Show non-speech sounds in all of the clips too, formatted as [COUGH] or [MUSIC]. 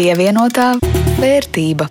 Pievienotā vērtība.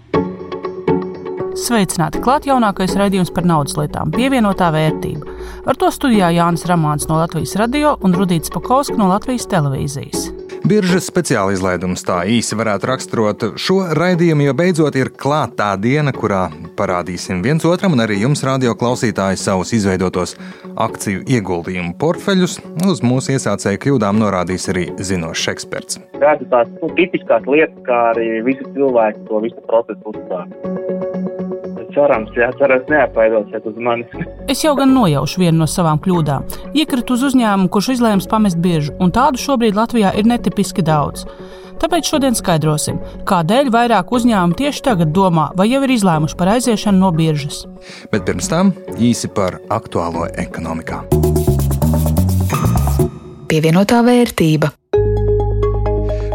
Sveicināti! Klāt jaunākais raidījums par naudas lietām - pievienotā vērtība. Ar to studijā Jānis Ramāns no Latvijas radio un Rudīts Pakausks no Latvijas televīzijas. Biržas speciāla izlaidums tā īsi varētu raksturot šo raidījumu, jo beidzot ir klāta tā diena, kurā parādīsim viens otram un arī jums, radio klausītāji, savus izveidotos akciju ieguldījumu portfeļus. Uz mūsu iesācēju kļūdām norādīs arī zinošs eksperts. Tādas tās nu, tipiskās lietas, kā arī visi cilvēki to visu procesu uzstāv cerams, jā, cerams, neapvainosiet uz manis. Es jau gan nojaušu vienu no savām kļūdām. Iekritu uz uzņēmumu, kurš izlēma pamest biežu, un tādu šobrīd Latvijā ir netipiski daudz. Tāpēc šodien skaidrosim, kādēļ vairāk uzņēmumu tieši tagad domā, vai jau ir izlēmuši par aiziešanu no biržas. Bet pirms tam īsi par aktuālo ekonomikā. Pievienotā vērtība.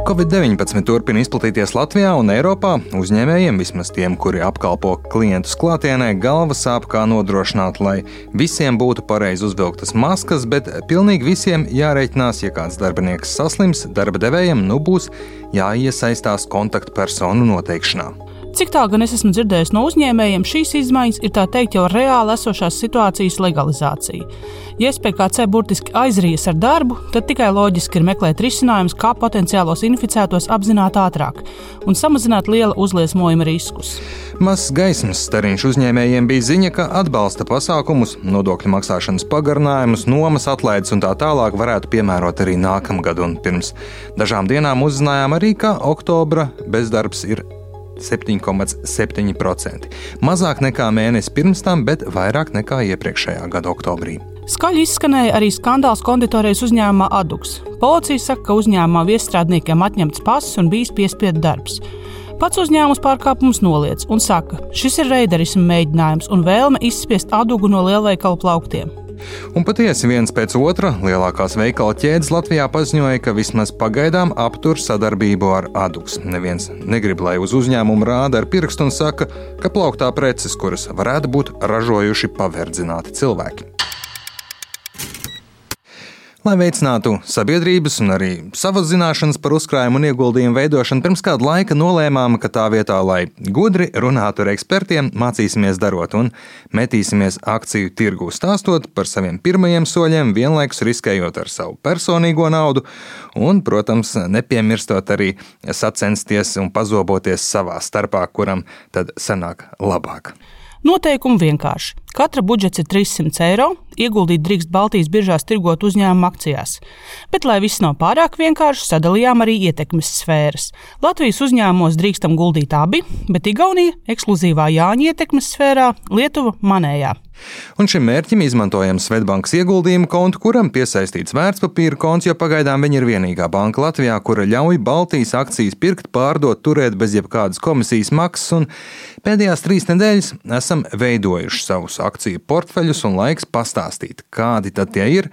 Covid-19 turpina izplatīties Latvijā un Eiropā. Uzņēmējiem, vismaz tiem, kuri apkalpo klientus klātienē, galva sāp, kā nodrošināt, lai visiem būtu pareizi uzvilktas maskas, bet pilnīgi visiem jārēķinās, ja kāds darbinieks saslims, darba devējiem nu būs jāiesaistās kontaktpersonu noteikšanā. Cik tā gan es esmu dzirdējis no uzņēmējiem, šīs izmaiņas ir tā teikt jau reāli esošās situācijas legalizācija. Ja SPKC burtiski aizrijas ar darbu, tad tikai loģiski ir meklēt risinājumus, kā potenciālos inficētos apzināt ātrāk un samazināt liela uzliesmojuma riskus. Mazs gaismas stariņš uzņēmējiem bija ziņa, ka atbalsta pasākumus, nodokļu maksāšanas pagarinājumus, nomas atlaides un tā tālāk varētu piemērot arī nākamgad. Un pirms dažām dienām uzzinājām arī, ka oktobra bezdarbs ir 7,7%. Mazāk nekā mēnesi pirms tam, bet vairāk nekā iepriekšējā gada oktobrī. Skaļi izskanēja arī skandāls konditorijas uzņēmumā Aduks. Policija saka, ka uzņēmumā viestrādniekiem atņemts pasis un bijis piespiedu darbs. Pats uzņēmums pārkāpumus noliedz un saka, šis ir reiderisma mēģinājums un vēlme izspiest adugu no lielveikalu plauktiem. Un patiesi viens pēc otra lielākās veikala ķēdes Latvijā paziņoja, ka vismaz pagaidām aptur sadarbību ar Adux. Neviens negrib, lai uz uzņēmumu rāda ar pirkstu un saka, ka plauktā preces, kuras varētu būt ražojuši paverdzināti cilvēki. Lai veicinātu sabiedrības un arī savas zināšanas par uzkrājumu un ieguldījumu veidošanu, pirms kāda laika nolēmām, ka tā vietā, lai gudri runātu ar ekspertiem, mācīsimies darot un metīsimies akciju tirgū, stāstot par saviem pirmajiem soļiem, vienlaikus riskējot ar savu personīgo naudu un, protams, nepiemirstot arī sacensties un pazoboties savā starpā, kuram tad sanāk labāk. Noteikumi vienkārši. Katra budžets ir 300 eiro, ieguldīt drīkst Baltijas biržās tirgot uzņēmumu akcijās. Bet, lai viss nav pārāk vienkārši, sadalījām arī ietekmes sfēras. Latvijas uzņēmumos drīkstam guldīt abi, bet Igaunija ekskluzīvā Jāņa ietekmes sfērā, Lietuva manējā. Un šim mērķim izmantojam Svetbankas ieguldījumu kontu, kuram piesaistīts vērtspapīra konts, jo pagaidām viņa ir vienīgā banka Latvijā, kura ļauj Baltijas akcijas pirkt, pārdot, turēt bez jebkādas komisijas maksas. Pēdējās trīs nedēļas esam veidojuši savus akciju portfeļus un laiks pastāstīt, kādi tad tie ir.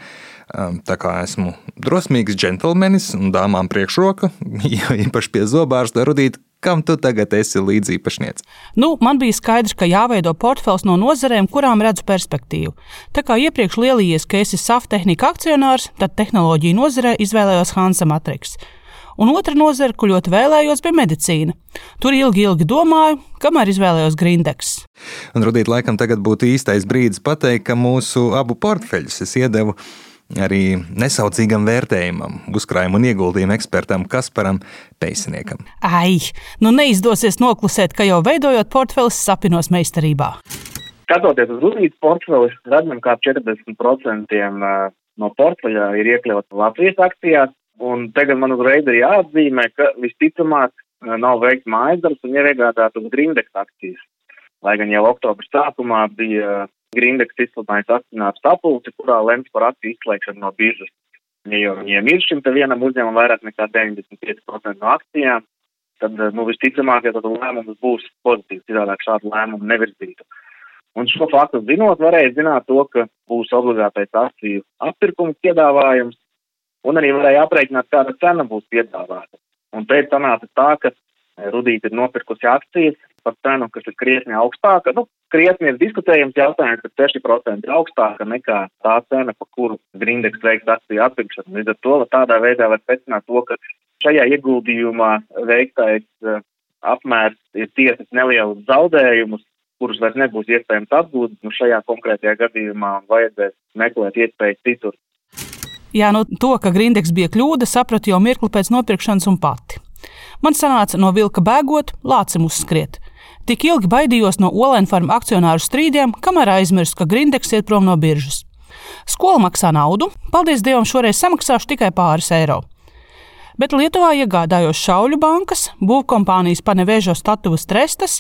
Tā kā esmu drosmīgs džentlmenis un dāmām priekšroka, [LAUGHS] jo īpaši pie zobārsta rudīt, kam tu tagad esi līdzīpašnieks? Nu, man bija skaidrs, ka jāveido portfels no nozarēm, kurām redzu perspektīvu. Tā kā iepriekš lielījies, ka esi SAF tehnika akcionārs, tad tehnoloģiju nozarē izvēlējos Hansa Matrix un otra nozara, ko ļoti vēlējos, bija medicīna. Tur ilgi, ilgi domāju, kamēr izvēlējos Grindeks. Un, Rudīt, laikam tagad būtu īstais brīdis pateikt, ka mūsu abu portfeļus es iedevu arī nesaucīgam vērtējumam, uzkrājumu un ieguldījumu ekspertam Kasparam Peisniekam. Ai, nu neizdosies noklusēt, ka jau veidojot portfelis sapinos meistarībā. Skatoties uz Rudītas portfeli, redzam, ka ap 40% no portfeļa ir iekļauts Latvijas akcijās, Un tagad man uzreiz ir jāatzīmē, ka visticamāk nav veikts mājas darbs un ir iegādātas Grindeks akcijas. Lai gan jau oktobra sākumā bija Grindeks izsludinājis akcinātu sapulci, kurā lems par akciju izslēgšanu no biržas. Ja jau viņiem ir šim te vienam uzņēmumam vairāk nekā 95% no akcijām, tad, eh, nu, visticamāk, ja tad lēmums būs pozitīvs, citādāk šādu lēmumu nevirzītu. Un šo faktu zinot, varēja zināt to, ka būs obligātais akciju atpirkuma piedāvājums, un arī varēja aprēķināt, kāda cena būs piedāvāta. Un te ir sanāca tā, ka eh, Rudīte ir nopirkusi akcijas par cenu, kas ir krietni augstāka. Nu, krietni ir diskutējams jautājums, ka 6% ir augstāka nekā tā cena, pa kuru Grindeks veiks akciju atpirkšanu. Līdz ar to tādā veidā var secināt to, ka Šajā ieguldījumā veiktais apmērs ir tiesas nelielus zaudējumus, kurus vairs nebūs iespējams atgūt. Nu, šajā konkrētajā gadījumā vajadzēs meklēt iespējas citur. Jā, nu to, ka Grindeks bija kļūda, sapratu jau mirkli pēc nopirkšanas un pati. Man sanāca no vilka bēgot, lācim uzskriet. Tik ilgi baidījos no Olenfarma akcionāru strīdiem, kamēr aizmirsu, ka Grindeks iet prom no biržas. Skola maksā naudu, paldies Dievam, šoreiz samaksāšu tikai pāris eiro bet Lietuvā iegādājos šauļu bankas, būvkompānijas Panevežo statuvas trestas,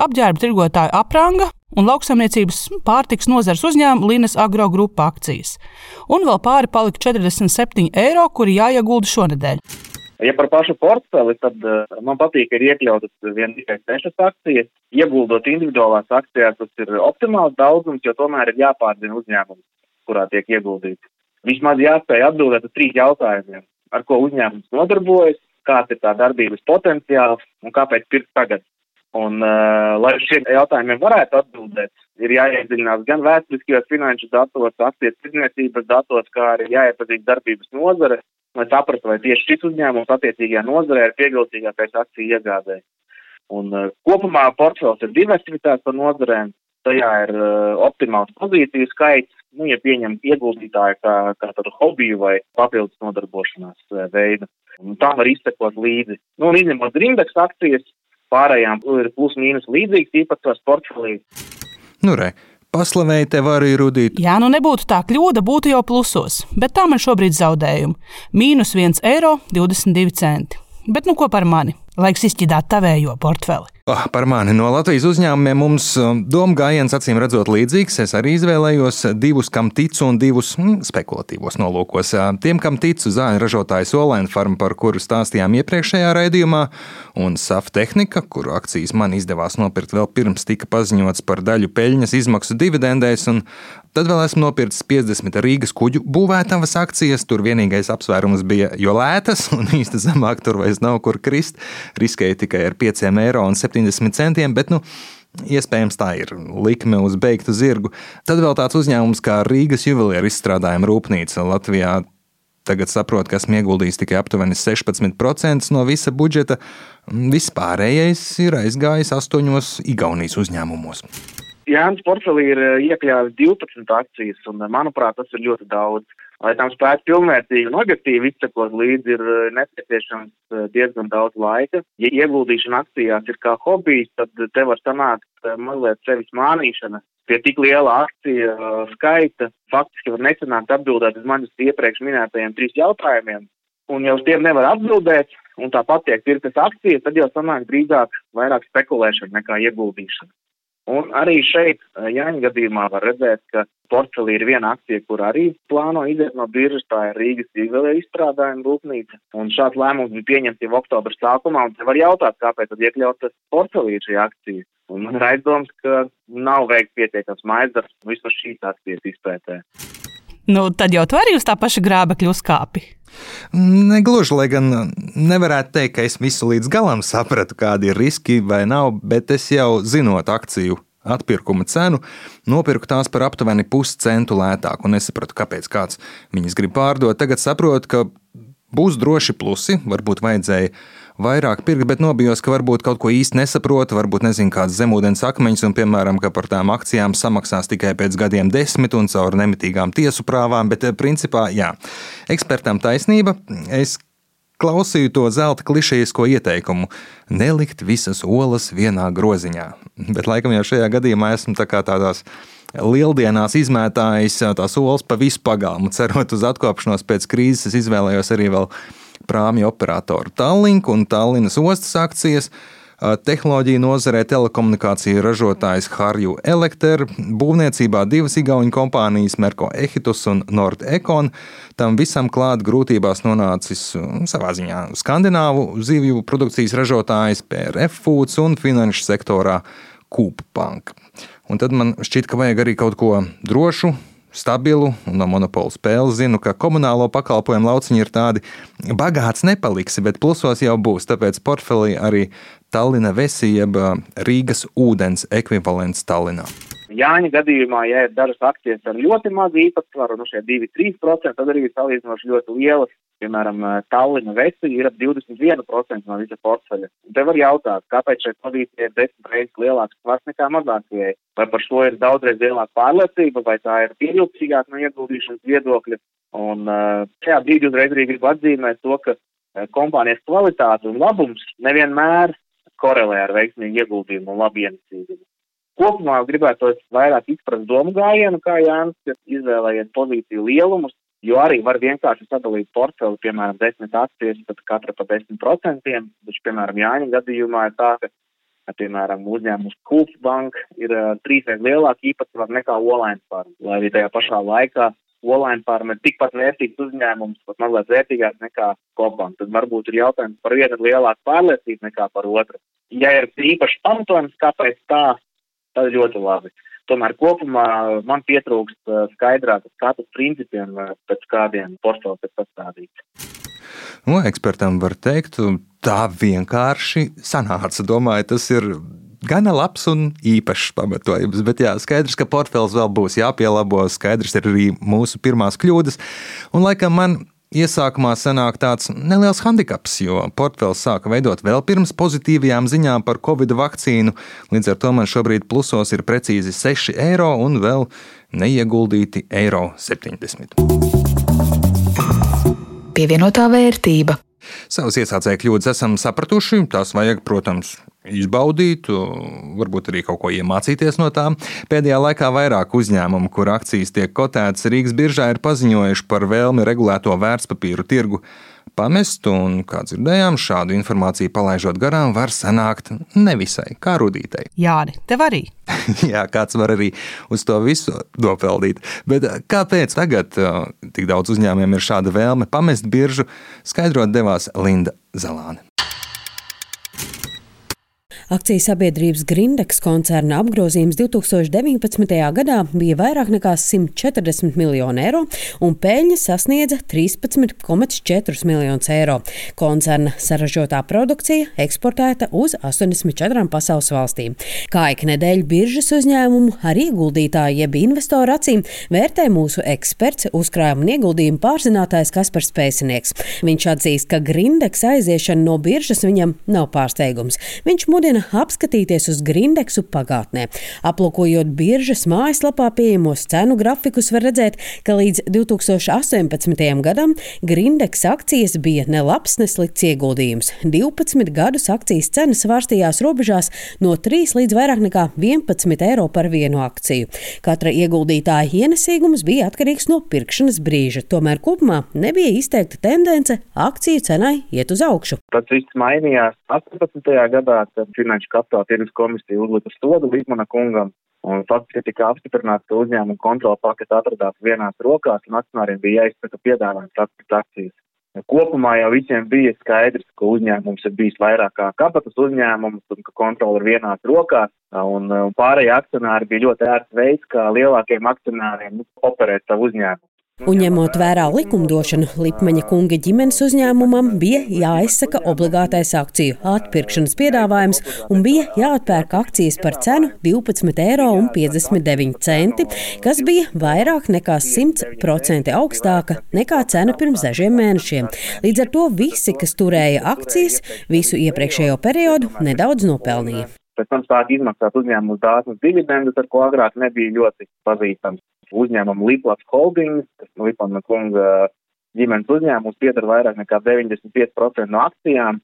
apģērba tirgotāju apranga un lauksaimniecības pārtiks nozars uzņēmuma Linas Agro grupa akcijas. Un vēl pāri palika 47 eiro, kuri jāiegulda šonadēļ. Ja par pašu portfeli, tad uh, man patīk, ka ir iekļautas vien tikai sešas akcijas. Ieguldot individuālās akcijās, tas ir optimāls daudzums, jo tomēr ir jāpārzina uzņēmums, kurā tiek ieguldīts. Vismaz jāspēj atbildēt uz trīs jautājumiem ar ko uzņēmums nodarbojas, kāds ir tā darbības potenciāls un kāpēc pirkt tagad. Un, uh, lai šiem jautājumiem varētu atbildēt, ir jāiedziļinās gan vēsturiskajos finanšu datos, akcijas tirdzniecības datos, kā arī jāiepazīst darbības nozare, lai saprastu, vai tieši šis uzņēmums attiecīgajā nozarē ir pievilcīgākais akciju iegādē. Un uh, kopumā portfels ir diversificēts par nozarēm, tajā ir uh, optimāls pozīciju skaits, nu, ja pieņem ieguldītāju kā, kā tādu hobiju vai papildus nodarbošanās eh, veidu. Un tam var izsekot līdzi. Nu, un izņemot indeksa akcijas, pārējām ir plus mīnus līdzīgs īpatsvars portfelī. Nu, re. Paslavēja tev arī rudīt. Jā, nu nebūtu tā kļūda, būtu jau plusos, bet tā man šobrīd zaudējumi. Mīnus 1,22 eiro. Bet nu ko par mani? Laiks izķidāt tavējo portfeli. Oh, par mani no Latvijas uzņēmumiem mums um, doma gājiens acīm redzot līdzīgs. Es arī izvēlējos divus, kam ticu, un divus mm, spekulatīvos nolūkos. Tiem, kam ticu, zāļu ražotājs Olēna Farma, par kuru stāstījām iepriekšējā raidījumā, un SAF tehnika, kuru akcijas man izdevās nopirkt vēl pirms tika paziņots par daļu peļņas izmaksu dividendēs, un Tad vēl esmu nopircis 50 Rīgas kuģu būvētavas akcijas. Tur vienīgais apsvērums bija, jo lētas un īsti zemāk tur vairs nav kur krist. Riskēju tikai ar 5 eiro un 70 centiem, bet nu, Iespējams, tā ir likme uz beigtu zirgu. Tad vēl tāds uzņēmums kā Rīgas juvelieru izstrādājuma rūpnīca Latvijā. Tagad saprotu, ka esmu ieguldījis tikai aptuveni 16% no visa budžeta. Vispārējais ir aizgājis astoņos Igaunijas uzņēmumos. Jānis portfelī ir eh, iekļāvis 12 akcijas, un, eh, manuprāt, tas ir ļoti daudz. Lai tam spētu pilnvērtīgi un objektīvi izsekot līdzi, ir eh, nepieciešams diezgan daudz laika. Ja ieguldīšana akcijās ir kā hobijs, tad te var sanākt mazliet sevis mānīšana. Pie tik liela akcija skaita faktiski var nesanākt atbildēt uz manis iepriekš minētajiem trīs jautājumiem. Un ja uz tiem nevar atbildēt, un tāpat tiek pirktas akcijas, tad jau sanāk drīzāk vairāk spekulēšana nekā ieguldīšana. Un arī šeit, eh, Jāņa gadījumā, var redzēt, ka portfelī ir viena akcija, kur arī plāno iziet no biržas, tā ir Rīgas izvēlē izstrādājuma rūpnīca. Un šāds lēmums bija pieņemts jau oktobra sākumā, un te var jautāt, kāpēc tad iekļaut portfelī šī akcija. Un man ir aizdoms, ka nav veikts pietiekams maizdarbs vismaz šīs akcijas izpētē. Nu, tad jau tu arī uz tā paša grābekļa uzkāpi. Negluži, lai gan nevarētu teikt, ka es visu līdz galam sapratu, kādi ir riski vai nav, bet es jau zinot akciju atpirkuma cenu, nopirku tās par aptuveni puscentu lētāk, un nesapratu, kāpēc kāds viņas grib pārdot. Tagad saprotu, ka būs droši plusi, varbūt vajadzēja vairāk pirkt, bet nobijos, ka varbūt kaut ko īsti nesaprotu, varbūt nezinu kādas zemūdens akmeņus, un, piemēram, ka par tām akcijām samaksās tikai pēc gadiem desmit un caur nemitīgām tiesu prāvām, bet eh, principā, jā, ekspertam taisnība. Es klausīju to zelta klišejisko ieteikumu - nelikt visas olas vienā groziņā. Bet laikam jau šajā gadījumā esmu tā tādās lieldienās izmētājis tās olas pa visu pagalmu. Cerot uz atkopšanos pēc krīzes, es izvēlējos arī vēl prāmju operatoru Tallink un Tallinas ostas akcijas. Tehnoloģija nozarē telekomunikāciju ražotājs Harju Elekter, būvniecībā divas igauņu kompānijas Merko Ehitus un Nordekon. Tam visam klāt grūtībās nonācis savā ziņā skandināvu zivju produkcijas ražotājs PRF Foods un finanšu sektorā Kūpbank. Un tad man šķiet, ka vajag arī kaut ko drošu, stabilu, un no monopola spēles zinu, ka komunālo pakalpojumu lauciņi ir tādi bagāts nepaliksi, bet plusos jau būs. Tāpēc portfelī arī Tallina Vesi jeb Rīgas ūdens ekvivalents Tallinā. Jāņa gadījumā, ja ir dažas akcijas ar ļoti mazu īpatsvaru, nu šie 2-3%, tad arī ir salīdzinoši ļoti lielas. Piemēram, Tallina Vesi ir ap 21% no visa portfeļa. Te var jautāt, kāpēc šeit pozīcija ir desmit reizes lielāks svars nekā mazākajai? Vai par šo ir daudzreiz lielāka pārliecība, vai tā ir pievilcīgāka no ieguldīšanas viedokļa? Un šajā brīdī uzreiz arī gribu atzīmēt to, ka kompānijas kvalitāte un labums nevienmēr korelē ar veiksmīgu ieguldījumu un labu ienesīgumu. Kopumā gribētu vairāk izprast domu gājienu, kā Jānis, ka izvēlējiet pozīciju lielumus, jo arī var vienkārši sadalīt portfeli, piemēram, desmit akcijas, tad katra pa desmit procentiem, taču, piemēram, Jāņa gadījumā ir tā, ka, piemēram, uzņēmums Kulps Bank ir uh, trīsreiz lielāka īpatsvara nekā Olains Farm, lai arī tajā pašā laikā Olains Farm ir tikpat vērtīgs uzņēmums, pat mazliet vērtīgāks nekā Kopbank. Tad varbūt ir jautājums par vienu lielāku pārliecību nekā par otru. Ja ir īpaši pamatojums, kāpēc tā, tad ļoti labi. Tomēr kopumā man pietrūkst skaidrākas skatu principiem, pēc kādiem portfels ir sastādīts. Nu, ekspertam var teikt, tā vienkārši sanāca. Domāju, tas ir gana labs un īpašs pamatojums. Bet jā, skaidrs, ka portfels vēl būs jāpielabo. Skaidrs ir arī mūsu pirmās kļūdas. Un laikam man Iesākumā sanāk tāds neliels handikaps, jo portfels sāka veidot vēl pirms pozitīvajām ziņām par covid vakcīnu. Līdz ar to man šobrīd plusos ir precīzi 6 eiro un vēl neieguldīti eiro 70. Pievienotā vērtība. Savas iesācēju kļūdas esam sapratuši. Tās vajag, protams, izbaudīt, varbūt arī kaut ko iemācīties no tām. Pēdējā laikā vairāk uzņēmumu, kur akcijas tiek kotētas Rīgas biržā, ir paziņojuši par vēlmi regulēto vērtspapīru tirgu pamest, un, kā dzirdējām, šādu informāciju palaižot garām, var sanākt nevisai kā rudītei. Jā, tev arī. [LAUGHS] Jā, kāds var arī uz to visu nopeldīt. Bet kāpēc tagad tik daudz uzņēmumiem ir šāda vēlme pamest biržu, skaidrot devās Linda Zalāne. Akciju sabiedrības Grindeks koncerna apgrozījums 2019. gadā bija vairāk nekā 140 miljoni eiro, un peļņa sasniedza 13,4 miljonus eiro. Koncerna saražotā produkcija eksportēta uz 84 pasaules valstīm. Kā ik nedēļu biržas uzņēmumu ar ieguldītāju jeb investoru acīm vērtē mūsu eksperts, uzkrājuma un ieguldījumu pārzinātājs Kaspars Pēcinieks. Viņš atzīst, ka Grindeks aiziešana no biržas viņam nav pārsteigums. Viņš mudina apskatīties uz grindeksu pagātnē. Aplūkojot biržas mājaslapā pieejamos cenu grafikus, var redzēt, ka līdz 2018. gadam grindeks akcijas bija ne labs, ne slikts ieguldījums. 12 gadus akcijas cenas svārstījās robežās no 3 līdz vairāk nekā 11 eiro par vienu akciju. Katra ieguldītāja ienesīgums bija atkarīgs no pirkšanas brīža, tomēr kopumā nebija izteikta tendence akciju cenai iet uz augšu. Tas viss mainījās 18. gadā, kad Finanšu kapitāla tirgus komisija uzlika sodu Līmana kungam. Un faktiski tika apstiprināts, ka uzņēmuma kontrola paketa atradās vienās rokās, un akcionāriem bija jāizsaka piedāvājums atpirkt akcijas. Kopumā jau visiem bija skaidrs, ka uzņēmums ir bijis vairāk kā kapatas uzņēmums un ka kontrola ir vienās rokās, un pārējie akcionāri bija ļoti ērts veids, kā lielākiem akcionāriem operēt savu uzņēmumu. Un ņemot vērā likumdošanu, Lipmaņa kunga ģimenes uzņēmumam bija jāizsaka obligātais akciju atpirkšanas piedāvājums un bija jāatpērk akcijas par cenu 12,59 eiro, kas bija vairāk nekā 100% augstāka nekā cena pirms dažiem mēnešiem. Līdz ar to visi, kas turēja akcijas visu iepriekšējo periodu, nedaudz nopelnīja. Pēc tam sāk izmaksāt uzņēmumu dāsnas dividendus, ar ko agrāk nebija ļoti pazīstams uzņēmumu Liplats Holdings, kas no Lipana kunga ģimenes uzņēmums piedara vairāk nekā 95% no akcijām,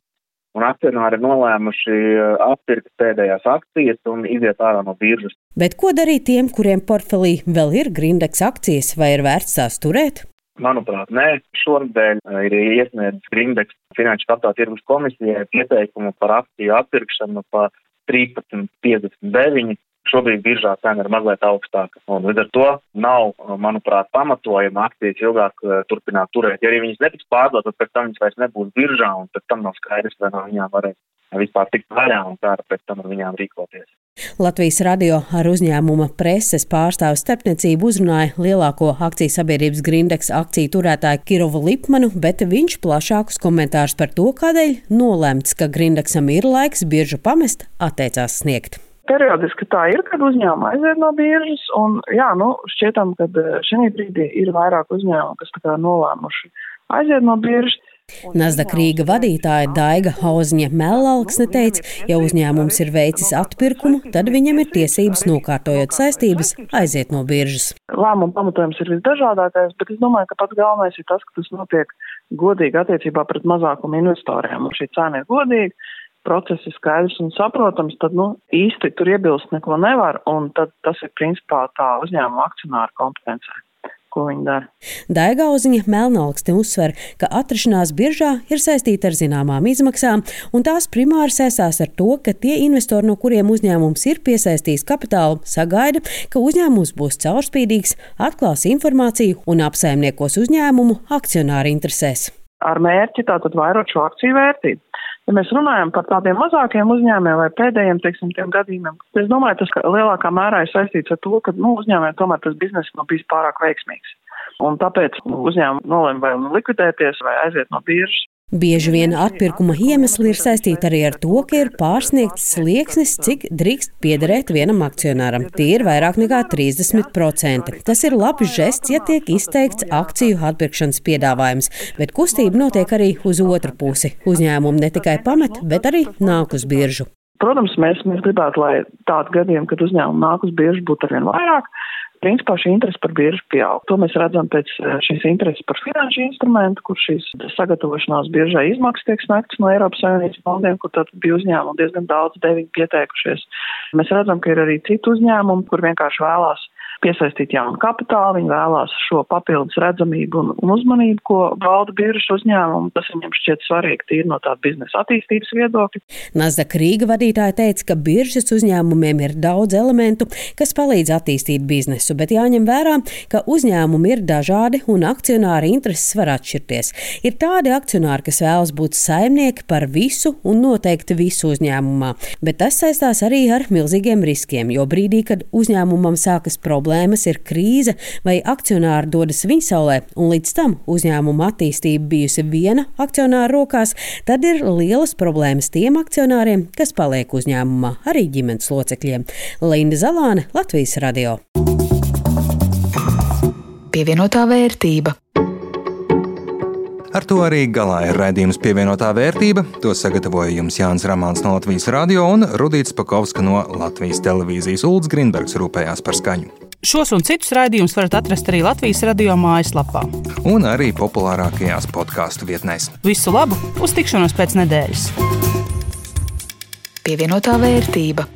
un akcionāri ir nolēmuši uh, atpirkt pēdējās akcijas un iziet ārā no biržas. Bet ko darīt tiem, kuriem portfelī vēl ir Grindeks akcijas, vai ir vērts tās turēt? Manuprāt, nē. Šonadēļ uh, ir iesniedzis Grindeks Finanšu kapitāla tirgus komisijai pieteikumu par akciju atpirkšanu pa 13,59 Šobrīd biržā cena ir mazliet augstāka. Un līdz ar to nav, manuprāt, pamatojama akcijas ilgāk uh, turpināt turēt. Ja arī viņas netiks pārdotas, tad pēc tam viņas vairs nebūs biržā, un pēc tam nav skaidrs, vai no viņām varēs vispār tikt vaļā un kā pēc tam ar viņām rīkoties. Latvijas radio ar uzņēmuma preses pārstāvu starpniecību uzrunāja lielāko akciju sabiedrības Grindeks akciju turētāju Kirovu Lipmanu, bet viņš plašākus komentārus par to, kādēļ nolemts, ka Grindeksam ir laiks biržu pamest, atteicās sniegt. Periodiski tā ir, kad uzņēmumi aiziet no biržas, un jā, nu, šķietam, ka šī brīdī ir vairāk uzņēmumu, kas tā kā nolēmuši aiziet no biržas. Nasdaq Rīga vadītāja Daiga Hauzņa Mellalksne teica, ja uzņēmums ir veicis atpirkumu, tad viņam ir tiesības nokārtojot saistības aiziet no biržas. Lēmumu pamatojums ir visdažādākais, bet es domāju, ka pats galvenais ir tas, ka tas notiek godīgi attiecībā pret mazākumu investoriem, un šī cena ir godīga. Process ir skaidrs un saprotams, tad nu, īsti tur iebilst neko nevar, un tad tas ir principā tā uzņēmuma akcionāra kompetencija ko viņi dara. Daigauziņa Melnākste uzsver, ka atrašanās biržā ir saistīta ar zināmām izmaksām, un tās primāri saistās ar to, ka tie investori, no kuriem uzņēmums ir piesaistījis kapitālu, sagaida, ka uzņēmums būs caurspīdīgs, atklās informāciju un apsaimniekos uzņēmumu akcionāri interesēs. Ar mērķi tātad vairot šo akciju vērtību. Ja mēs runājam par tādiem mazākiem uzņēmumiem vai pēdējiem, teiksim, tiem gadījumiem, es domāju, tas lielākā mērā ir saistīts ar to, ka, nu, uzņēmumiem tomēr tas bizness nav bijis pārāk veiksmīgs. Un tāpēc uzņēmumi nolēma vai nu likvidēties vai aiziet no biržas. Bieži vien atpirkuma iemesli ir saistīti arī ar to, ka ir pārsniegts slieksnis, cik drīkst piederēt vienam akcionāram. Tie ir vairāk nekā 30%. Tas ir labs žests, ja tiek izteikts akciju atpirkšanas piedāvājums, bet kustība notiek arī uz otru pusi. Uzņēmumi ne tikai pamet, bet arī nāk uz biržu. Protams, mēs, mēs gribētu, lai tādu gadījumu, kad uzņēmumi nāk uz biržu, būtu arvien vairāk. Principā šī interese par biržu pieaug. To mēs redzam pēc eh, šīs intereses par finanšu instrumentu, kur šīs sagatavošanās biržai izmaksas tiek sniegtas no Eiropas Savienības fondiem, kur tad bija uzņēmumi diezgan daudz, deviņi pieteikušies. Mēs redzam, ka ir arī citi uzņēmumi, kur vienkārši vēlās piesaistīt jaunu kapitālu, viņi vēlās šo papildus redzamību un, un uzmanību, ko valda biržas uzņēmumu. Tas viņam šķiet svarīgi tīri no tāda biznesa attīstības viedokļa. Nasdaq Rīga vadītāja teica, ka biržas uzņēmumiem ir daudz elementu, kas palīdz attīstīt biznesu, bet jāņem vērā, ka uzņēmumi ir dažādi un akcionāri intereses var atšķirties. Ir tādi akcionāri, kas vēlas būt saimnieki par visu un noteikti visu uzņēmumā, bet tas saistās arī ar milzīgiem riskiem, jo brīdī, kad uzņēmumam sākas problēmas, problēmas ir krīze vai akcionāri dodas viņsaulē, un līdz tam uzņēmuma attīstība bijusi viena akcionāra rokās, tad ir lielas problēmas tiem akcionāriem, kas paliek uzņēmumā, arī ģimenes locekļiem. Linda Zalāne, Latvijas radio. Pievienotā vērtība. Ar to arī galā ir raidījums pievienotā vērtība. To sagatavoja jums Jānis Rāmāns no Latvijas radio un Rudīts Pakovska no Latvijas televīzijas. Ulds Grindbergs rūpējās par skaņu. Šos un citus raidījumus varat atrast arī Latvijas radio mājaslapā. Un arī populārākajās podkāstu vietnēs. Visu labu! Uz tikšanos pēc nedēļas! Pievienotā vērtība.